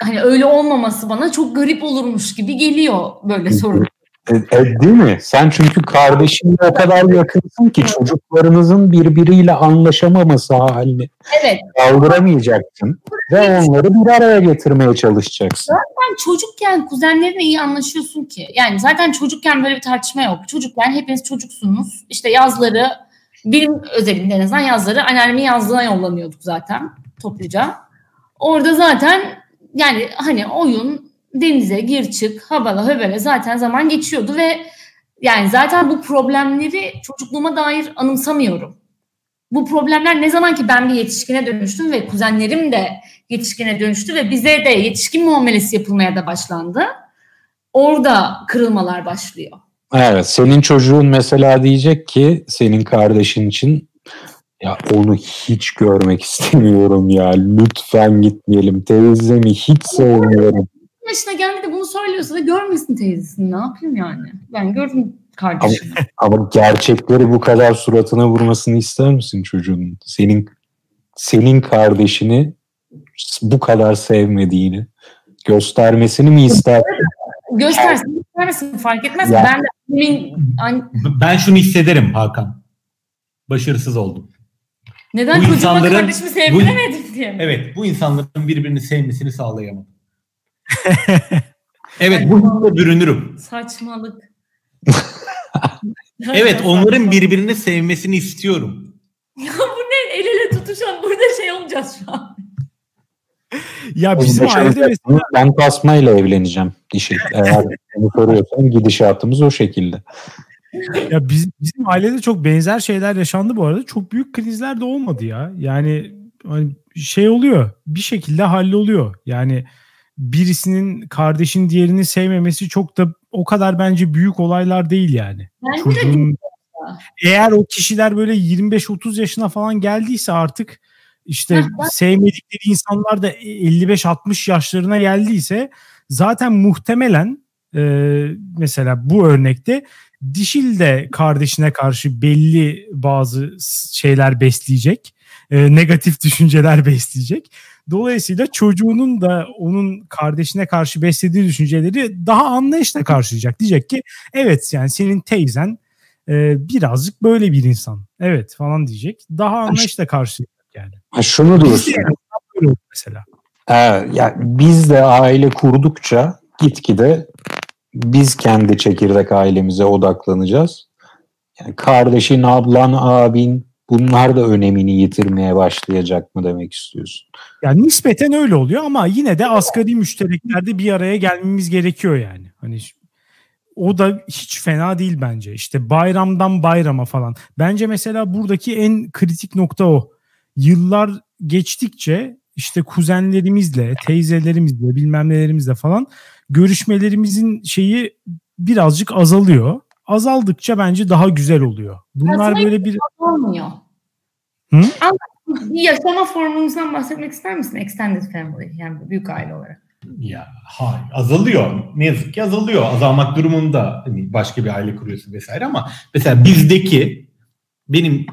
hani öyle olmaması bana çok garip olurmuş gibi geliyor böyle soru. E, e, değil mi? Sen çünkü kardeşinle o kadar yakınsın ki çocuklarınızın birbiriyle anlaşamaması halini Evet. kaldıramayacaksın ve onları bir araya getirmeye çalışacaksın. Zaten çocukken kuzenlerinle iyi anlaşıyorsun ki. Yani zaten çocukken böyle bir tartışma yok. Çocukken hepiniz çocuksunuz. İşte yazları benim özelimde en azından yazları anneannemin yazlığına yollanıyorduk zaten topluca. Orada zaten yani hani oyun denize gir çık habala höbele zaten zaman geçiyordu ve yani zaten bu problemleri çocukluğuma dair anımsamıyorum. Bu problemler ne zaman ki ben bir yetişkine dönüştüm ve kuzenlerim de yetişkine dönüştü ve bize de yetişkin muamelesi yapılmaya da başlandı. Orada kırılmalar başlıyor. Evet, senin çocuğun mesela diyecek ki senin kardeşin için ya onu hiç görmek istemiyorum ya. Lütfen gitmeyelim. Teyzemi hiç sevmiyorum. Yaşına geldi de bunu söylüyorsa da görmesin teyzesini. Ne yapayım yani? Ben gördüm kardeşim. Ama gerçekleri bu kadar suratına vurmasını ister misin çocuğun? Senin senin kardeşini bu kadar sevmediğini göstermesini mi ister? Göstersin, göstermesin fark etmez. Ya. Ben de Ben şunu hissederim Hakan. Başarısız oldum. Neden Bu insanların- kardeşimi sevdiremedim diye. mi? Evet bu insanların birbirini sevmesini sağlayamadım. evet bu hızla bürünürüm. Saçmalık. Evet onların birbirini sevmesini istiyorum. Ya bu ne? El ele tutuşan burada şey olacağız şu an. Ya bizim ailede mesela Ben tasmayla evleneceğim dişi. Eğer bunu soruyorsan gidişatımız o şekilde. Ya biz, bizim ailede çok benzer şeyler yaşandı bu arada. Çok büyük krizler de olmadı ya. Yani hani şey oluyor. Bir şekilde halloluyor. Yani birisinin kardeşin diğerini sevmemesi çok da o kadar bence büyük olaylar değil yani. Bence de Çocuğun eğer o kişiler böyle 25-30 yaşına falan geldiyse artık işte sevmedikleri insanlar da 55-60 yaşlarına geldiyse zaten muhtemelen e, mesela bu örnekte dişil de kardeşine karşı belli bazı şeyler besleyecek. e, negatif düşünceler besleyecek. Dolayısıyla çocuğunun da onun kardeşine karşı beslediği düşünceleri daha anlayışla karşılayacak. Diyecek ki evet yani senin teyzen e, birazcık böyle bir insan. Evet falan diyecek. Daha anlayışla karşılayacak yani. Ha, şunu Biz de diyorsun. yani mesela. Ee, ya biz de aile kurdukça gitgide biz kendi çekirdek ailemize odaklanacağız. Yani kardeşin, ablan, abin bunlar da önemini yitirmeye başlayacak mı demek istiyorsun? Yani nispeten öyle oluyor ama yine de asgari müştereklerde bir araya gelmemiz gerekiyor yani. Hani o da hiç fena değil bence. İşte bayramdan bayrama falan. Bence mesela buradaki en kritik nokta o. Yıllar geçtikçe işte kuzenlerimizle, teyzelerimizle, bilmem nelerimizle falan görüşmelerimizin şeyi birazcık azalıyor. Azaldıkça bence daha güzel oluyor. Bunlar Aslında böyle bir olmuyor. Hı? Bir yaşama formunuzdan bahsetmek ister misin? Extended family yani büyük aile olarak. Ya hayır azalıyor. Ne yazık ki azalıyor. Azalmak durumunda hani başka bir aile kuruyorsun vesaire ama mesela bizdeki benim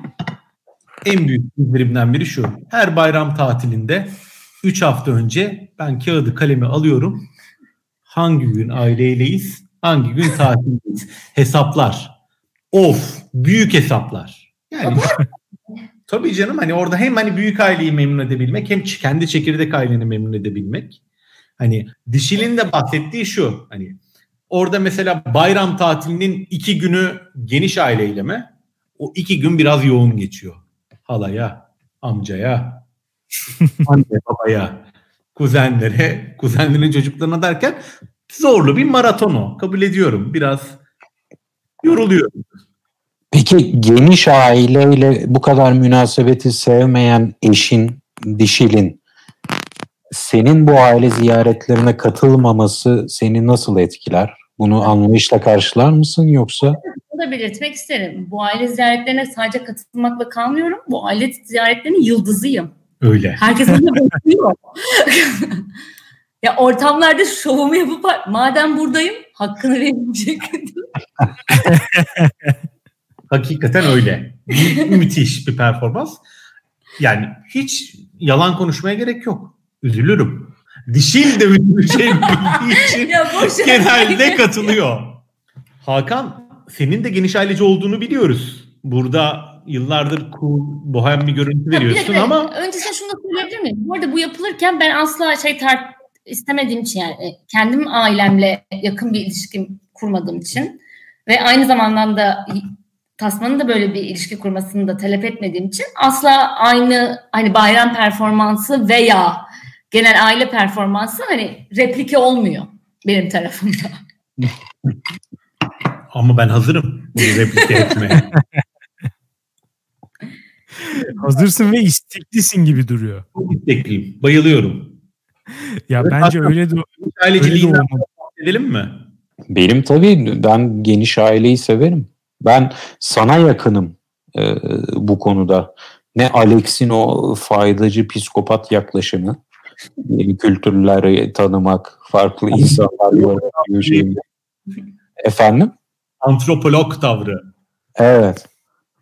en büyük izlerimden biri şu. Her bayram tatilinde 3 hafta önce ben kağıdı kalemi alıyorum. Hangi gün aileyleyiz? Hangi gün tatildeyiz? Hesaplar. Of büyük hesaplar. Yani tabii canım hani orada hem hani büyük aileyi memnun edebilmek hem kendi çekirdek aileni memnun edebilmek. Hani dişilin de bahsettiği şu hani orada mesela bayram tatilinin iki günü geniş aileyle mi? O iki gün biraz yoğun geçiyor. Halaya, amcaya, anne babaya, kuzenlere, kuzenlerin çocuklarına derken zorlu bir maraton o. Kabul ediyorum. Biraz yoruluyorum. Peki geniş aileyle bu kadar münasebeti sevmeyen eşin, dişilin senin bu aile ziyaretlerine katılmaması seni nasıl etkiler? Bunu anlayışla karşılar mısın yoksa? Da belirtmek isterim. Bu aile ziyaretlerine sadece katılmakla kalmıyorum. Bu aile ziyaretlerinin yıldızıyım. Öyle. Herkes beni bekliyor. ya ortamlarda şovumu yapıp madem buradayım hakkını verilecek. Hakikaten öyle. Mü- müthiş bir performans. Yani hiç yalan konuşmaya gerek yok. Üzülürüm. dişil de bildiği için genelde katılıyor. Hakan senin de geniş aileci olduğunu biliyoruz. Burada yıllardır cool, bohem bir görüntü veriyorsun ama... Öncesinde şunu da söyleyebilir miyim? Bu arada bu yapılırken ben asla şey tar istemediğim için yani e, kendim ailemle yakın bir ilişkim kurmadığım için ve aynı zamanda da Tasman'ın da böyle bir ilişki kurmasını da talep etmediğim için asla aynı hani bayram performansı veya genel aile performansı hani replike olmuyor benim tarafımda. Ama ben hazırım bunu replike etmeye. Hazırsın ve isteklisin gibi duruyor. Çok istekliyim. Bayılıyorum. Ya evet, bence öyle de aileciliğinden edelim mi? Benim tabii ben geniş aileyi severim. Ben sana yakınım e, bu konuda. Ne Alex'in o faydacı psikopat yaklaşımı, yeni kültürleri tanımak, farklı insanlar görmek şey. Efendim? Antropolog tavrı. Evet.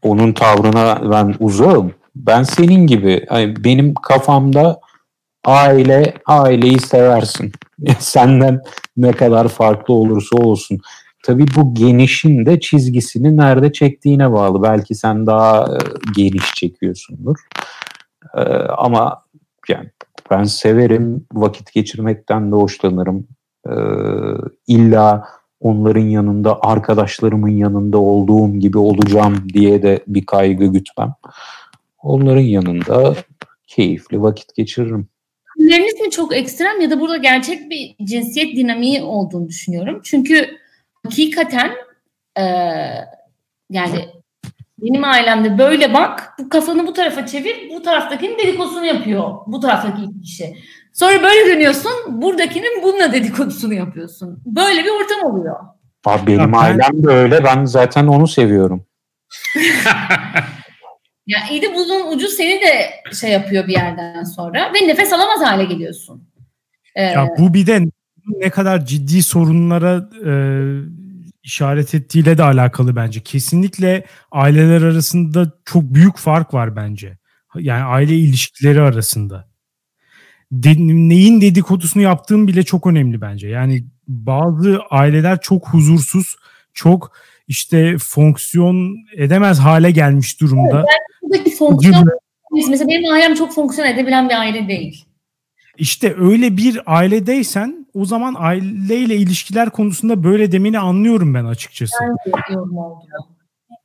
Onun tavrına ben uzağım. Ben senin gibi. Yani benim kafamda aile, aileyi seversin. Senden ne kadar farklı olursa olsun. Tabii bu genişin de çizgisini nerede çektiğine bağlı. Belki sen daha e, geniş çekiyorsundur. E, ama yani ben severim, vakit geçirmekten de hoşlanırım. E, illa onların yanında, arkadaşlarımın yanında olduğum gibi olacağım diye de bir kaygı gütmem. Onların yanında keyifli vakit geçiririm. Filmleriniz mi çok ekstrem ya da burada gerçek bir cinsiyet dinamiği olduğunu düşünüyorum. Çünkü hakikaten e, yani benim ailemde böyle bak, bu kafanı bu tarafa çevir, bu taraftakinin dedikodusunu yapıyor. Bu taraftaki kişi. Sonra böyle dönüyorsun, buradakinin bununla dedikodusunu yapıyorsun. Böyle bir ortam oluyor. Abi benim ailem de öyle. Ben zaten onu seviyorum. ya iyi de bunun ucu seni de şey yapıyor bir yerden sonra ve nefes alamaz hale geliyorsun. Ee, ya bu bir de ne kadar ciddi sorunlara e, işaret ettiğiyle de alakalı bence. Kesinlikle aileler arasında çok büyük fark var bence. Yani aile ilişkileri arasında. De, neyin dedikodusunu yaptığım bile çok önemli bence. Yani bazı aileler çok huzursuz, çok işte fonksiyon edemez hale gelmiş durumda. Evet, buradaki fonksiyon mesela benim ailem çok fonksiyon edebilen bir aile değil. İşte öyle bir ailedeysen o zaman aileyle ilişkiler konusunda böyle demeni anlıyorum ben açıkçası. Ben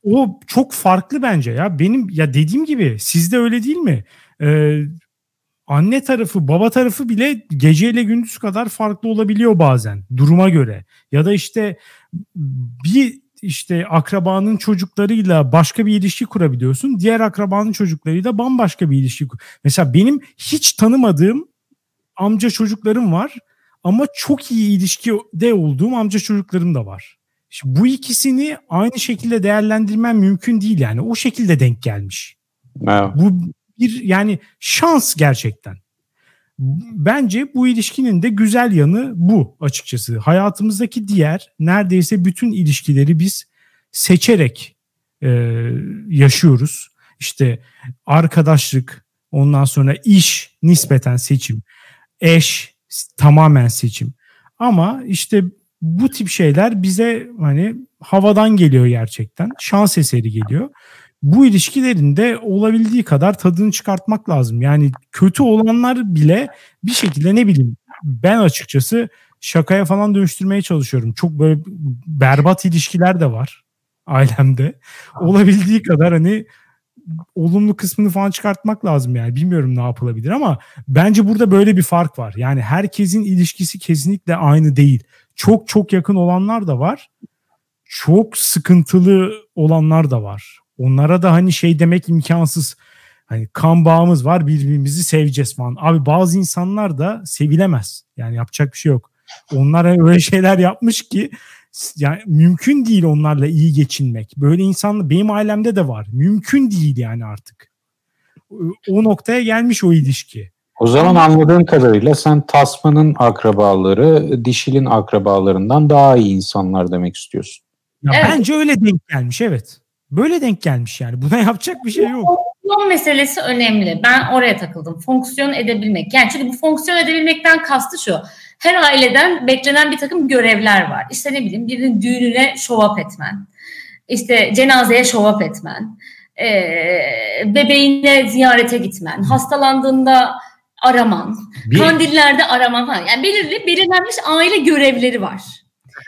o çok farklı bence ya. Benim ya dediğim gibi sizde öyle değil mi? Ee, anne tarafı, baba tarafı bile geceyle gündüz kadar farklı olabiliyor bazen duruma göre. Ya da işte bir işte akrabanın çocuklarıyla başka bir ilişki kurabiliyorsun. Diğer akrabanın çocuklarıyla bambaşka bir ilişki. Mesela benim hiç tanımadığım amca çocuklarım var ama çok iyi ilişkide olduğum amca çocuklarım da var. Şimdi bu ikisini aynı şekilde değerlendirmem mümkün değil yani. O şekilde denk gelmiş. Evet. Bu bir yani şans gerçekten. Bence bu ilişkinin de güzel yanı bu açıkçası. Hayatımızdaki diğer neredeyse bütün ilişkileri biz seçerek e, yaşıyoruz. İşte arkadaşlık, ondan sonra iş nispeten seçim, eş tamamen seçim. Ama işte bu tip şeyler bize hani havadan geliyor gerçekten. Şans eseri geliyor. Bu ilişkilerin de olabildiği kadar tadını çıkartmak lazım. Yani kötü olanlar bile bir şekilde ne bileyim ben açıkçası şakaya falan dönüştürmeye çalışıyorum. Çok böyle berbat ilişkiler de var ailemde. Olabildiği kadar hani olumlu kısmını falan çıkartmak lazım yani. Bilmiyorum ne yapılabilir ama bence burada böyle bir fark var. Yani herkesin ilişkisi kesinlikle aynı değil. Çok çok yakın olanlar da var. Çok sıkıntılı olanlar da var. Onlara da hani şey demek imkansız. Hani kan bağımız var birbirimizi seveceğiz falan. Abi bazı insanlar da sevilemez. Yani yapacak bir şey yok. Onlar öyle şeyler yapmış ki yani mümkün değil onlarla iyi geçinmek. Böyle insanlar benim ailemde de var. Mümkün değil yani artık. O noktaya gelmiş o ilişki. O zaman anladığın kadarıyla sen Tasman'ın akrabaları dişilin akrabalarından daha iyi insanlar demek istiyorsun. Ya evet. Bence öyle denk gelmiş evet. Böyle denk gelmiş yani. Buna yapacak bir şey yok. fonksiyon meselesi önemli. Ben oraya takıldım. Fonksiyon edebilmek. Yani çünkü bu fonksiyon edebilmekten kastı şu. Her aileden beklenen bir takım görevler var. İşte ne bileyim birinin düğününe up etmen. İşte cenazeye up etmen. Ee, bebeğine ziyarete gitmen. Hastalandığında araman. Bir... Kandillerde araman falan. Yani belirli belirlenmiş aile görevleri var.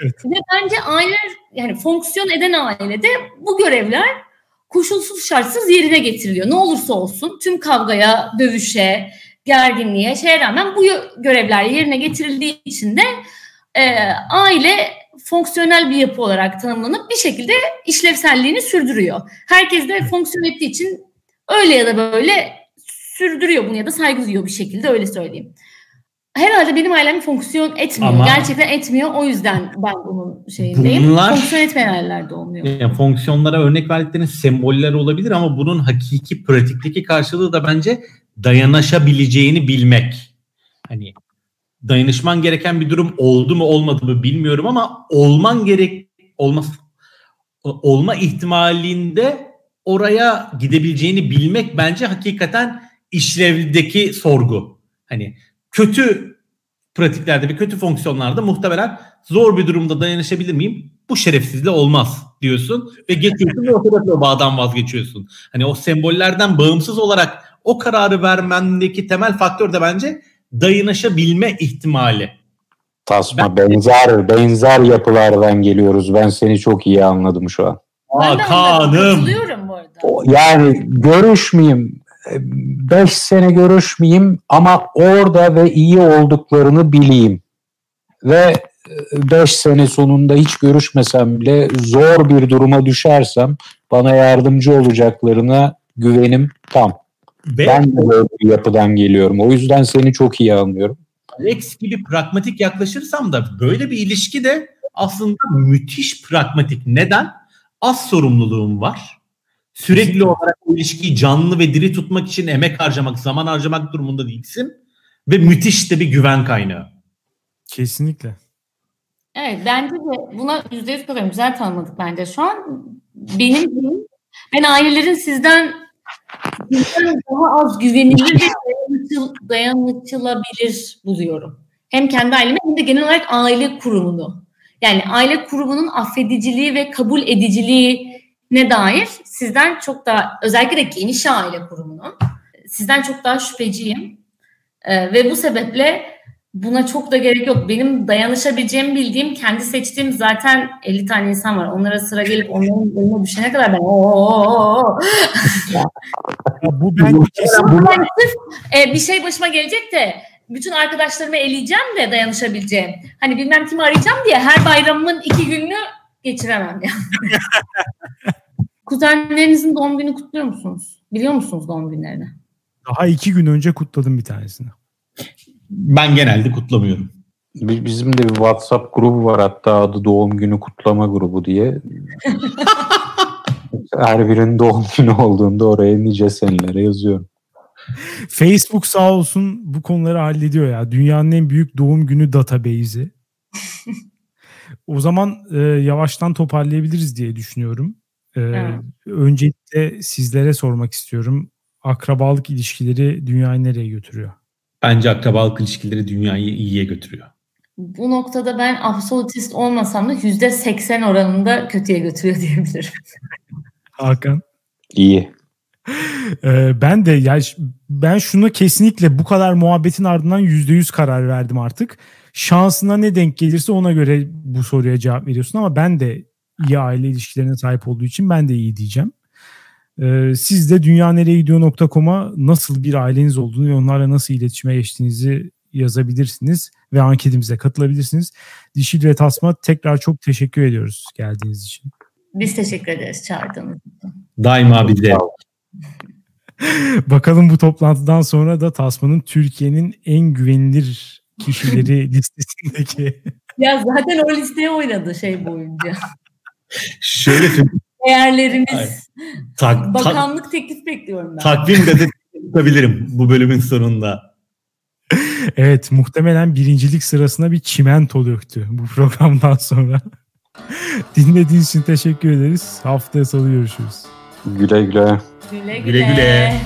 Evet. Ve bence aile yani fonksiyon eden ailede bu görevler koşulsuz şartsız yerine getiriliyor. Ne olursa olsun tüm kavgaya, dövüşe, gerginliğe, şeye rağmen bu görevler yerine getirildiği için de e, aile fonksiyonel bir yapı olarak tanımlanıp bir şekilde işlevselliğini sürdürüyor. Herkes de fonksiyon ettiği için öyle ya da böyle sürdürüyor bunu ya da saygı duyuyor bir şekilde öyle söyleyeyim herhalde benim ailem fonksiyon etmiyor. Ama Gerçekten etmiyor. O yüzden ben bunun şeyindeyim. Bunlar, fonksiyon etmeyen ailelerde olmuyor. Yani fonksiyonlara örnek verdiklerinin semboller olabilir ama bunun hakiki pratikteki karşılığı da bence dayanışabileceğini bilmek. Hani dayanışman gereken bir durum oldu mu olmadı mı bilmiyorum ama olman gerek olması olma ihtimalinde oraya gidebileceğini bilmek bence hakikaten işlevdeki sorgu. Hani kötü pratiklerde ve kötü fonksiyonlarda muhtemelen zor bir durumda dayanışabilir miyim? Bu şerefsizle olmaz diyorsun ve geçiyorsun ve o bağdan vazgeçiyorsun. Hani o sembollerden bağımsız olarak o kararı vermendeki temel faktör de bence dayanışabilme ihtimali. Tasma ben, benzer benzer yapılardan geliyoruz. Ben seni çok iyi anladım şu an. Aa, Kaan'ım. Yani görüşmeyeyim, 5 sene görüşmeyeyim ama orada ve iyi olduklarını bileyim. Ve 5 e, sene sonunda hiç görüşmesem bile zor bir duruma düşersem bana yardımcı olacaklarına güvenim tam. Ve ben de böyle bir yapıdan geliyorum. O yüzden seni çok iyi anlıyorum. Alex gibi pragmatik yaklaşırsam da böyle bir ilişki de aslında müthiş pragmatik. Neden? Az sorumluluğum var Sürekli olarak o ilişkiyi canlı ve diri tutmak için emek harcamak, zaman harcamak durumunda değilsin. Ve müthiş de bir güven kaynağı. Kesinlikle. Evet bence de buna yüzde yüz kadar güzel tanımladık bence. Şu an benim ben ailelerin sizden, daha az güvenilir ve dayanıcıl, dayanıcılabilir buluyorum. Hem kendi ailemi hem de genel olarak aile kurumunu. Yani aile kurumunun affediciliği ve kabul ediciliği ne dair sizden çok daha özellikle de geniş aile kurumunun sizden çok daha şüpheciyim. Ee, ve bu sebeple buna çok da gerek yok. Benim dayanışabileceğimi bildiğim, kendi seçtiğim zaten 50 tane insan var. Onlara sıra gelip onların önüne düşene kadar ben ooo. bu ben kesin. Ben sırf e, bir şey başıma gelecek de bütün arkadaşlarımı eleyeceğim de dayanışabileceğim. Hani bilmem kimi arayacağım diye her bayramımın iki gününü geçiremem yani. Kuzenlerinizin doğum günü kutluyor musunuz? Biliyor musunuz doğum günlerini? Daha iki gün önce kutladım bir tanesini. Ben genelde kutlamıyorum. Bizim de bir WhatsApp grubu var hatta adı doğum günü kutlama grubu diye. Her birinin doğum günü olduğunda oraya nice senelere yazıyorum. Facebook sağ olsun bu konuları hallediyor ya. Dünyanın en büyük doğum günü database'i. o zaman e, yavaştan toparlayabiliriz diye düşünüyorum. Ee, evet. Öncelikle sizlere sormak istiyorum. Akrabalık ilişkileri dünyayı nereye götürüyor? Bence akrabalık ilişkileri dünyayı iyiye götürüyor. Bu noktada ben absolutist olmasam da yüzde seksen oranında kötüye götürüyor diyebilirim. Hakan? İyi. Ee, ben de yani ben şunu kesinlikle bu kadar muhabbetin ardından yüzde yüz karar verdim artık. Şansına ne denk gelirse ona göre bu soruya cevap veriyorsun ama ben de iyi aile ilişkilerine sahip olduğu için ben de iyi diyeceğim. Ee, siz de dünyanereyegidiyor.com'a nasıl bir aileniz olduğunu ve onlarla nasıl iletişime geçtiğinizi yazabilirsiniz ve anketimize katılabilirsiniz. Dişil ve Tasma tekrar çok teşekkür ediyoruz geldiğiniz için. Biz teşekkür ederiz çağırdığınız için. Daima bir de. Bakalım bu toplantıdan sonra da Tasma'nın Türkiye'nin en güvenilir kişileri listesindeki. ya zaten o listeye oynadı şey boyunca. Şöyle Değerlerimiz. Tak, Bakanlık tak, teklif bekliyorum ben. Takvim gazetesi tutabilirim bu bölümün sonunda. Evet muhtemelen birincilik sırasına bir çimento döktü bu programdan sonra. Dinlediğiniz için teşekkür ederiz. Haftaya salı görüşürüz. Güle güle. Güle güle. Güle güle.